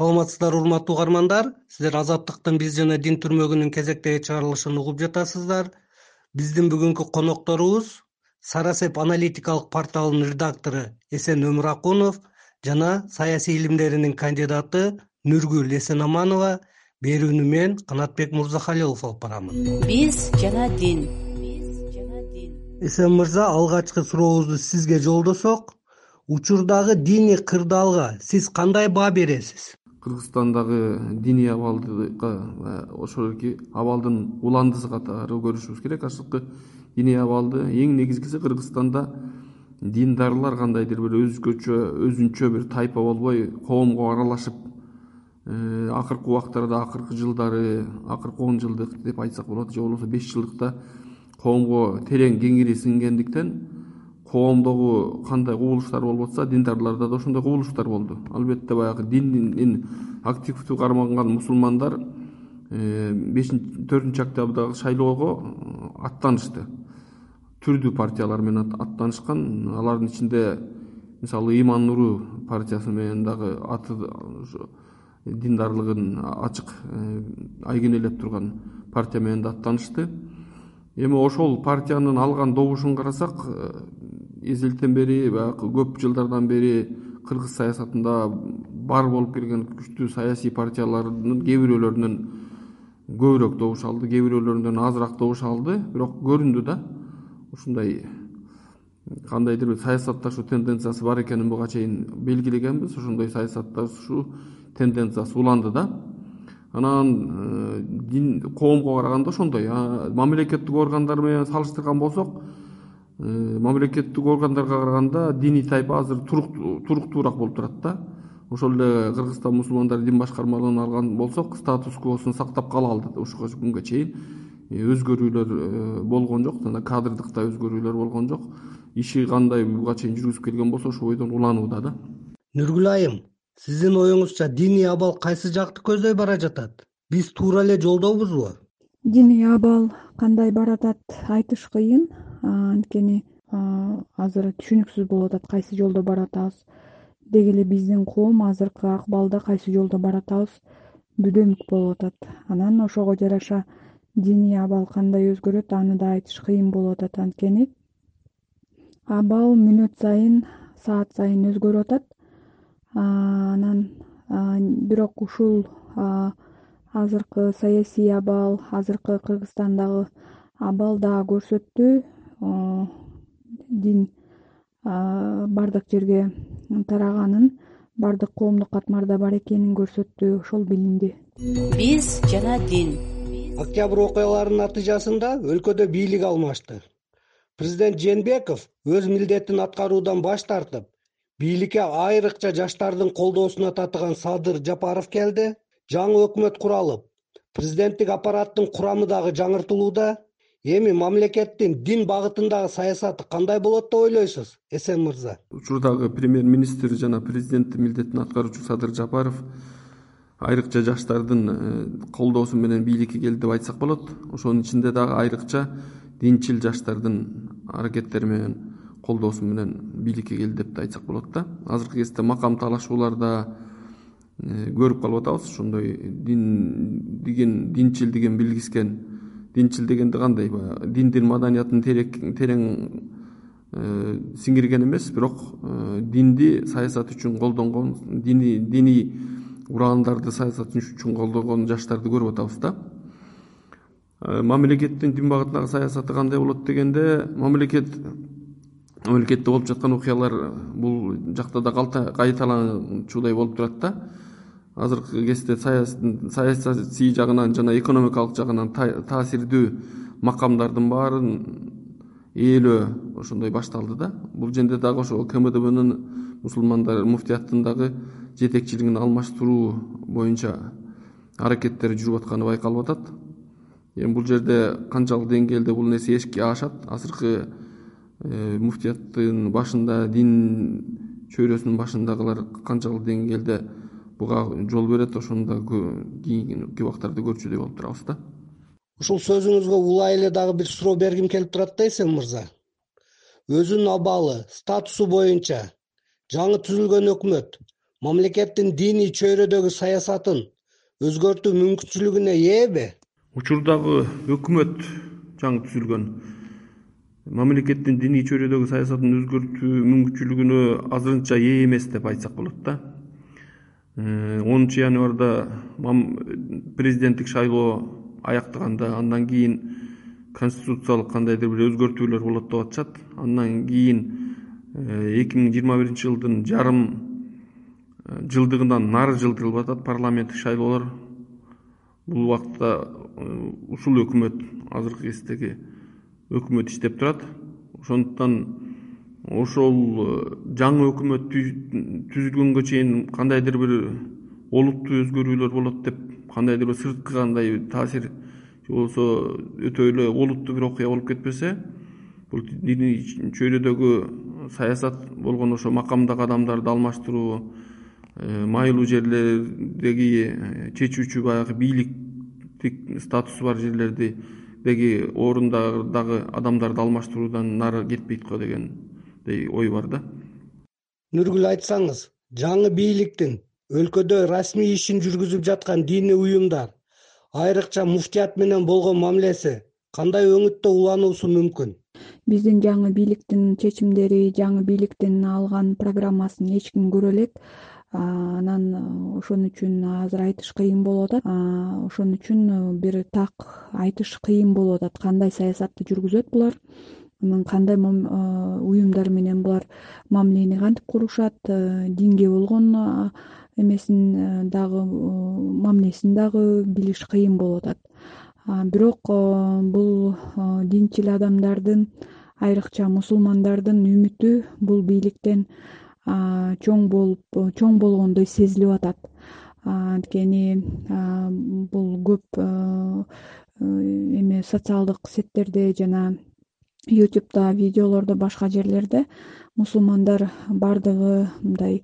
саламатсыздарбы урматтуу угармандар сиздер азаттыктын биз жана дин түрмөгүнүн кезектеги чыгарылышын угуп жатасыздар. Биздин бүгүнкү конокторубуз сарасеп аналитикалык порталынын редактору эсен өмүракунов жана саясий илимдеринин кандидаты нургүл эсенаманова берүүнү мен канатбек мырзахалилов алып барамын. Биз жана дин. Биз жана дин эсен мырза алгачкы сурообузду сизге жолдосок. Учурдагы диний кырдаалга сиз кандай баа бересиз кыргызстандагы диний абалдыга ошол абалдын уландысы катары көрүшүбүз керек. Акыркы диний абалды эң негизгиси кыргызстанда диндарлар кандайдыр. Бир өзгөчө өзүнчө бир тайпа болбой коомго аралашып э, акыркы убактарда акыркы жылдары акыркы он жылдык деп айтсак болот же болбосо беш жылдыкта коомго терең кеңири сиңгендиктен коомдогу кандай кубулуштар болуп атса диндарларда да ошондой кубулуштар болду. Албетте баягы динин активдүү карманган мусулмандар э, бешинчи төртүнчү октябрдагы шайлоого аттанышты. Түрдүү партиялар менен аттанышкан алардын ичинде мисалы иман нуру партиясы менен дагы аты ошо диндарлыгын ачык э, айгинелеп турган партия менен да аттанышты. Эми ошол партиянын алган добушун карасак э, эзелтен бери баягы көп жылдардан бери кыргыз саясатында бар болуп келген күчтүү саясий партиялардын кээ бирөөлөрүнөн көбүрөөк добуш алды кээ бирөөлөрүнөн азыраак добуш алды. Бирок көрүндү да ушундай кандайдыр бир саясатташуу тенденциясы бар экенин буга чейин белгилегенбиз. Ошондой саясатташуу тенденциясы уланды да. Анан дин коомго караганда ошондой. Мамлекеттик органдар менен салыштырган болсок Э, мамлекеттик органдарга караганда диний тайпа азыр туруктуураак болуп турат да. Ошол эле кыргызстан мусулмандар дин башкармалыгын алган болсок статус квосун сактап кала алды ушуга күнгө чейин. Э, өзгөрүүлөр э, болгон жок жана кадрдык да өзгөрүүлөр болгон жок. Иши кандай буга чейин жүргүзүп келген болсо ошол бойдон уланууда да. Нургүл айым сиздин оюңузча диний абал кайсы жакты көздөй бара жатат? Биз туура эле жолдобузбу диний абал кандай баратат айтыш кыйын анткени азыр түшүнүксүз болуп атат кайсы жолдо баратабыз. Деги эле биздин коом азыркы акыбалда кайсы жолдо баратабыз бүдөмүк болуп атат. Анан ошого жараша диний абал кандай өзгөрөт аны да айтыш кыйын болуп атат. Анткени абал мүнөт сайын саат сайын өзгөрүп атат. Анан бирок ушул азыркы саясий абал азыркы кыргызстандагы абал дагы көрсөттү дин баардык жерге тараганын баардык коомдук катмарда бар экенин көрсөттү ошол билинди биз жана дин. Октябрь окуяларынын натыйжасында өлкөдө бийлик алмашты. Президент жээнбеков өз милдетин аткаруудан баш тартып бийликке айрыкча жаштардын колдоосуна татыган садыр жапаров келди жаңы өкмөт куралып президенттик аппараттын курамы дагы жаңыртылууда эми мамлекеттин дин багытындагы саясаты кандай болот деп ойлойсуз эсен мырза? Учурдагы премьер министр жана президенттин милдетин аткаруучу садыр жапаров айрыкча жаштардын э, колдоосу менен бийликке келди деп айтсак болот. Ошонун ичинде дагы айрыкча динчил жаштардын аракеттери менен колдоосу менен бийликке келди деп да айтсак болот да. Азыркы кезде макам талашууларда э, көрүп калып атабыз. Ошондой дин деген динчил деген билгискен динчил дегенде кандай баягы диндин маданиятын терең э, сиңирген эмес бирок э, динди саясат үчүн колдонгон диний ураандарды саясат үчүн колдогон жаштарды көрүп атабыз да. Э, мамлекеттин дин багытындагы саясаты кандай болот дегенде мамлекет мамлекетте болуп жаткан окуялар бул жакта да кайталанчудай болуп турат да азыркы кезде саясий жагынан жана экономикалык жагынан таасирдүү макамдардын баарын ээлөө ошондой башталды да. Бул жерде дагы ошо кмдбнын мусулмандар муфтияттын дагы жетекчилигин алмаштыруу боюнча аракеттери жүрүп атканы байкалып атат. Эми бул жерде канчалык деңгээлде бул нерсе ишке ашат. Азыркы э, муфтияттын башында дин чөйрөсүнүн башындагылар канчалык деңгээлде буга жол берет ошону дагы кийинки убактарда көрчүдөй болуп турабыз да. Ушул сөзүңүзгө улай эле дагы бир суроо бергим келип турат да эсен мырза. Өзүнүн абалы статусу боюнча жаңы түзүлгөн өкмөт мамлекеттин диний чөйрөдөгү саясатын өзгөртүү мүмкүнчүлүгүнө ээби учурдагы өкмөт жаңы түзүлгөн мамлекеттин диний чөйрөдөгү саясатын өзгөртүү мүмкүнчүлүгүнө азырынча ээ эмес деп айтсак болот да онунчу январда президенттик шайлоо аяктаганда андан кийин конституциялык кандайдыр бир өзгөртүүлөр болот деп атышат. Андан кийин э, эки миң жыйырма биринчи жылдын жарым э, жылдыгынан нары жылдырылып атат парламенттик шайлоолор. Бул убакытта ушул өкмөт азыркы кездеги өкмөт иштеп турат. Ошондуктан ошол э, жаңы өкмөт түзүлгөнгө чейин кандайдыр бир олуттуу өзгөрүүлөр болот деп кандайдыр бир сырткы кандай таасир же болбосо өтө эле олуттуу бир окуя болуп кетпесе бул диний чөйрөдөгү саясат болгону ошо макамдагы адамдарды алмаштыруу э, майлуу жерлердеги э, чечүүчү баягы бийликтик статусу бар жерлерди деги орундардагы адамдарды алмаштыруудан нары кетпейт го ой бар да. Нургүл айтсаңыз жаңы бийликтин өлкөдө расмий ишин жүргүзүп жаткан диний уюмдар айрыкча муфтият менен болгон мамилеси кандай өңүттө улануусу мүмкүн? Биздин жаңы бийликтин чечимдери жаңы бийликтин алган программасын эч ким көрө элек. Анан ошон үчүн азыр айтыш кыйын болуп атат. Ошон үчүн бир так айтыш кыйын болуп атат. Кандай саясатты жүргүзөт булар анан кандай э, уюмдар менен булар мамилени кантип курушат? Динге болгон эмесин дагы мамилесин дагы билиш кыйын болуп атат бирок бул динчил адамдардын айрыкча мусулмандардын үмүтү бул бийликтен чоң болуп чоң болгондой сезилип атат. Анткени бул көп эме социалдык сеттерде жана ютубда видеолордо башка жерлерде мусулмандар баардыгы мындай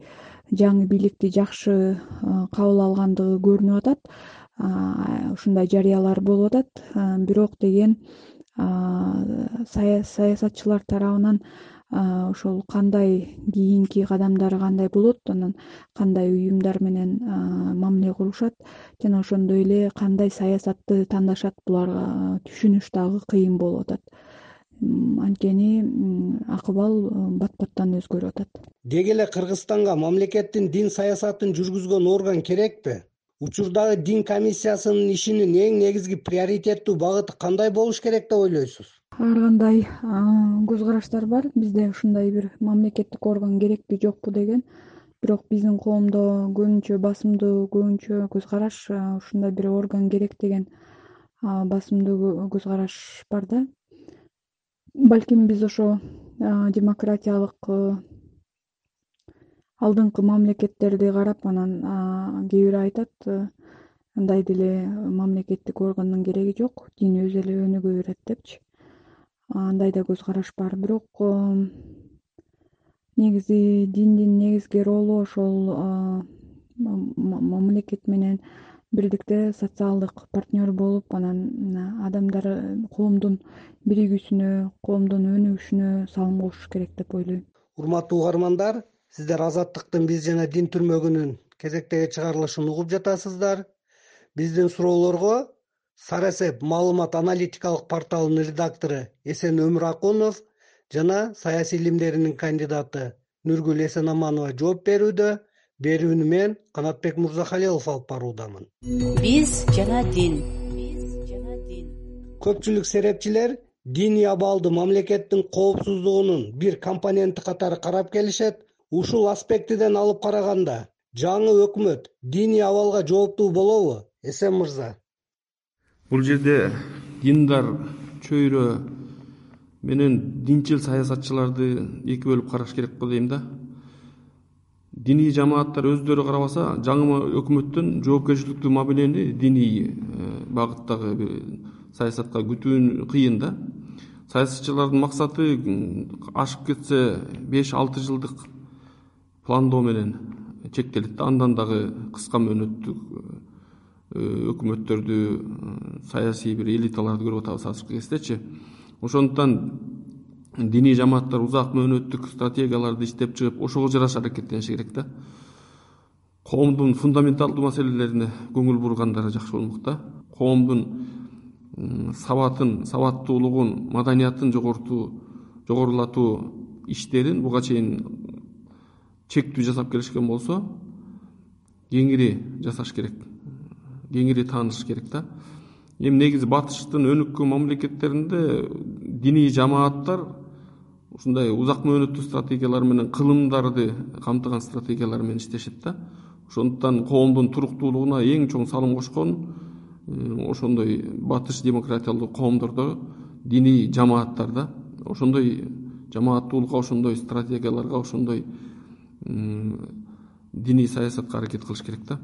жаңы бийликти жакшы кабыл алгандыгы көрүнүп атат. Ушундай жарыялар болуп атат. Бирок деген саясатчылар тарабынан ошол кандай кийинки кадамдары кандай болот анан кандай уюмдар менен мамиле курушат жана ошондой эле кандай саясатты тандашат буларга түшүнүш дагы кыйын болуп атат анткени акыбал бат баттан өзгөрүп атат. Деги эле кыргызстанга мамлекеттин дин саясатын жүргүзгөн орган керекпи? Учурдагы дин комиссиясынын ишинин эң негизги приоритеттүү багыты кандай болуш керек деп ойлойсуз? Ар кандай көз караштар бар. Бизде ушундай бир мамлекеттик орган керекпи жокпу деген. Бирок биздин коомдо көбүнчө басымдуу көбүнчө көз караш ушундай бир орган керек деген басымдуу көз караш бар да балким биз ошо демократиялык алдыңкы мамлекеттерди карап анан кээ бири айтат андай деле мамлекеттик органдын кереги жок дин өзү эле өнүгө берет депчи. Андай да көз караш бар. Бирок негизи диндин негизги ролу ошол мамлекет менен бирдикте социалдык партнер болуп анан адамдар коомдун биригүүсүнө коомдун өнүгүшүнө салым кошуш керек деп ойлойм. Урматтуу угармандар сиздер азаттыктын биз жана дин түрмөгүнүн кезектеги чыгарылышын угуп жатасыздар. Биздин суроолорго сарасеп маалымат аналитикалык порталынын редактору эсен өмүракунов жана саясий илимдеринин кандидаты нургүл эсенаманова жооп берүүдө берүүнү мен канатбек мырзахалилов алып баруудамын. Биз жана дин. Биз жана дин көпчүлүк серепчилер диний абалды мамлекеттин коопсуздугунун бир компоненти катары карап келишет ушул аспектиден алып караганда жаңы өкмөт диний абалга жооптуу болобу эсен мырза? Бул жерде диндар чөйрө менен динчил саясатчыларды эки бөлүп караш керек го дейм да диний жамааттар өздөрү карабаса жаңы өкмөттөн жоопкерчиликтүү мамилени диний э, багыттагы саясатка күтүү кыйын да. Саясатчылардын максаты ашып кетсе беш алты жылдык пландоо менен чектелет да. Андан дагы кыска мөөнөттүк Э, өкмөттөрдү э, саясий бир элиталарды көрүп атабыз азыркы кездечи ошондуктан диний жамааттар узак мөөнөттүк стратегияларды иштеп чыгып ошого жараша аракеттениши керек да. Коомдун фундаменталдуу маселелерине көңүл бургандары жакшы болмок да. Коомдун сабатын сабаттуулугун маданиятын жогортуу жогорулатуу иштерин буга чейин чектүү жасап келишкен болсо кеңири жасаш керек кеңири тааныш керек да. Эми негизи батыштын өнүккөн мамлекеттеринде диний жамааттар ушундай узак мөөнөттүү стратегиялар менен кылымдарды камтыган стратегиялар менен иштешет да. Ошондуктан коомдун туруктуулугуна эң чоң салым кошкон э, ошондой батыш демократиялуу коомдордо диний жамааттар да ошондой жамааттуулукка ошондой стратегияларга ошондой диний саясатка аракет кылыш керек да.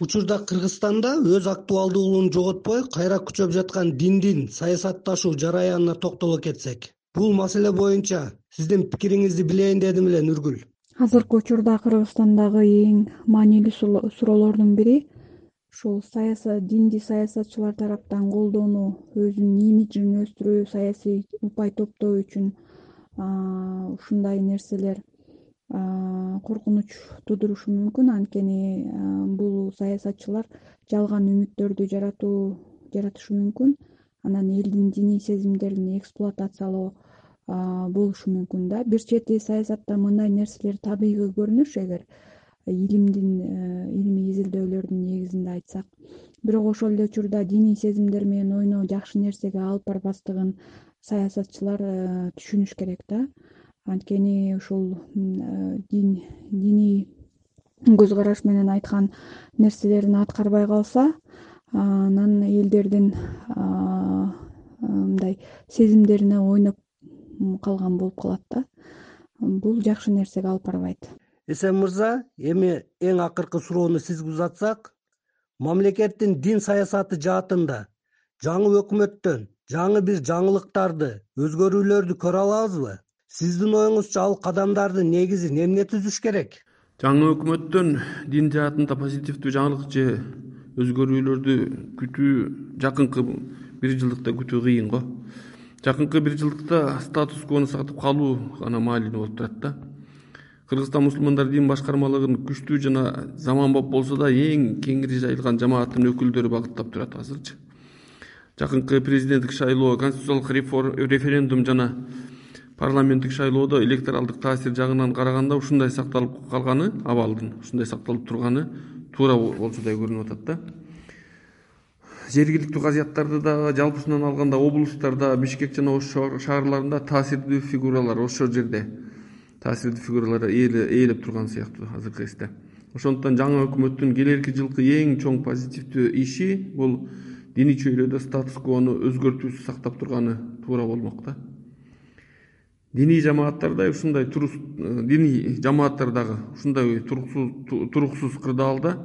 Учурда кыргызстанда өз актуалдуулугун жоготпой кайра күчөп жаткан диндин саясатташуу жараянына токтоло кетсек бул маселе боюнча сиздин пикириңизди билейин дедим эле нургүл. Азыркы учурда кыргызстандагы эң маанилүү суроолордун бири ушул саясат динди саясатчылар тараптан колдонуу өзүнүн имиджин өстүрүү саясий упай топтоо үчүн ушундай нерселер коркунуч туудурушу мүмкүн. Анткени бул саясатчылар жалган үмүттөрдү жаратуу жаратышы мүмкүн анан элдин диний сезимдерин эксплуатациялоо болушу мүмкүн да. Бир чети саясатта мындай нерселер табигый көрүнүш эгер илимдин э, илимий изилдөөлөрдүн негизинде айтсак. Бирок ошол эле учурда диний сезимдер менен ойноо жакшы нерсеге алып барбастыгын саясатчылар э, түшүнүш керек да. Анткени ушул э, дин диний көз караш менен айткан нерселерин аткарбай калса анан элдердин мындай сезимдерине ойноп калган болуп калат да. Бул жакшы нерсеге алып барбайт. Эсен мырза эми эң акыркы суроону сизге узатсак мамлекеттин дин саясаты жаатында жаңы өкмөттөн жаңы бир жаңылыктарды өзгөрүүлөрдү көрө алабызбы? Сиздин оюңузча ал кадамдардын негизин эмне түзүш керек? Жаңы өкмөттөн дин жаатында позитивдүү жаңылык же өзгөрүүлөрдү күтүү жакынкы бир жылдыкта күтүү кыйын го. Жакынкы бир жылдыкта статус квону сактап калуу гана маанилүү болуп турат да. Кыргызстан мусулмандар дин башкармалыгын күчтүү жана заманбап болсо да эң кеңири жайылган жамааттын өкүлдөрү багыттап турат азырчы. Жакынкы президенттик шайлоо конституциялык референдум жана парламенттик шайлоодо электоралдык таасир жагынан караганда ушундай сакталып калганы абалдын ушундай сакталып турганы туура болчудай көрүнүп атат да. Жергиликтүү казыяттарды дагы жалпысынан алганда облустарда бишкек жана ош шаарларында таасирдүү фигуралар ошол жерде таасирдүү фигуралар ээлеп турган сыяктуу азыркы кезде ошондуктан жаңы өкмөттүн келерки жылкы эң чоң позитивдүү иши бул диний чөйрөдө статус квону өзгөртүүсүз сактап турганы туура болмок да диний жамааттар да ушундай э, диний жамааттар дагы ушундай туруксуз кырдаалда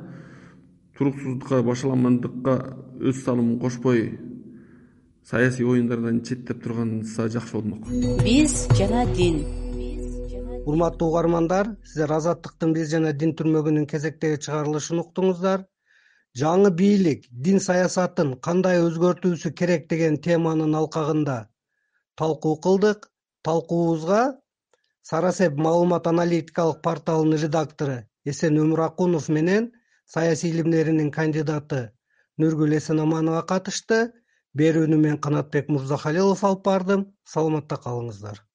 туруксуздукка башаламандыкка өз салымын кошпой саясий оюндардан четтеп турганса жакшы болмок. Биз жана дин. Урматтуу угармандар сиздер азаттыктын биз жана дин түрмөгүнүн кезектеги чыгарылышын уктуңуздар. Жаңы бийлик дин саясатын кандай өзгөртүүсү керек деген теманын алкагында талкуу кылдык талкуубузга сарасеп маалымат аналитикалык порталынын редактору эсен өмүракунов менен саясий илимдеринин кандидаты нургүл эсенаманова катышты. Берүүнү мен канатбек мырзахалилов алып бардым. Саламатта калыңыздар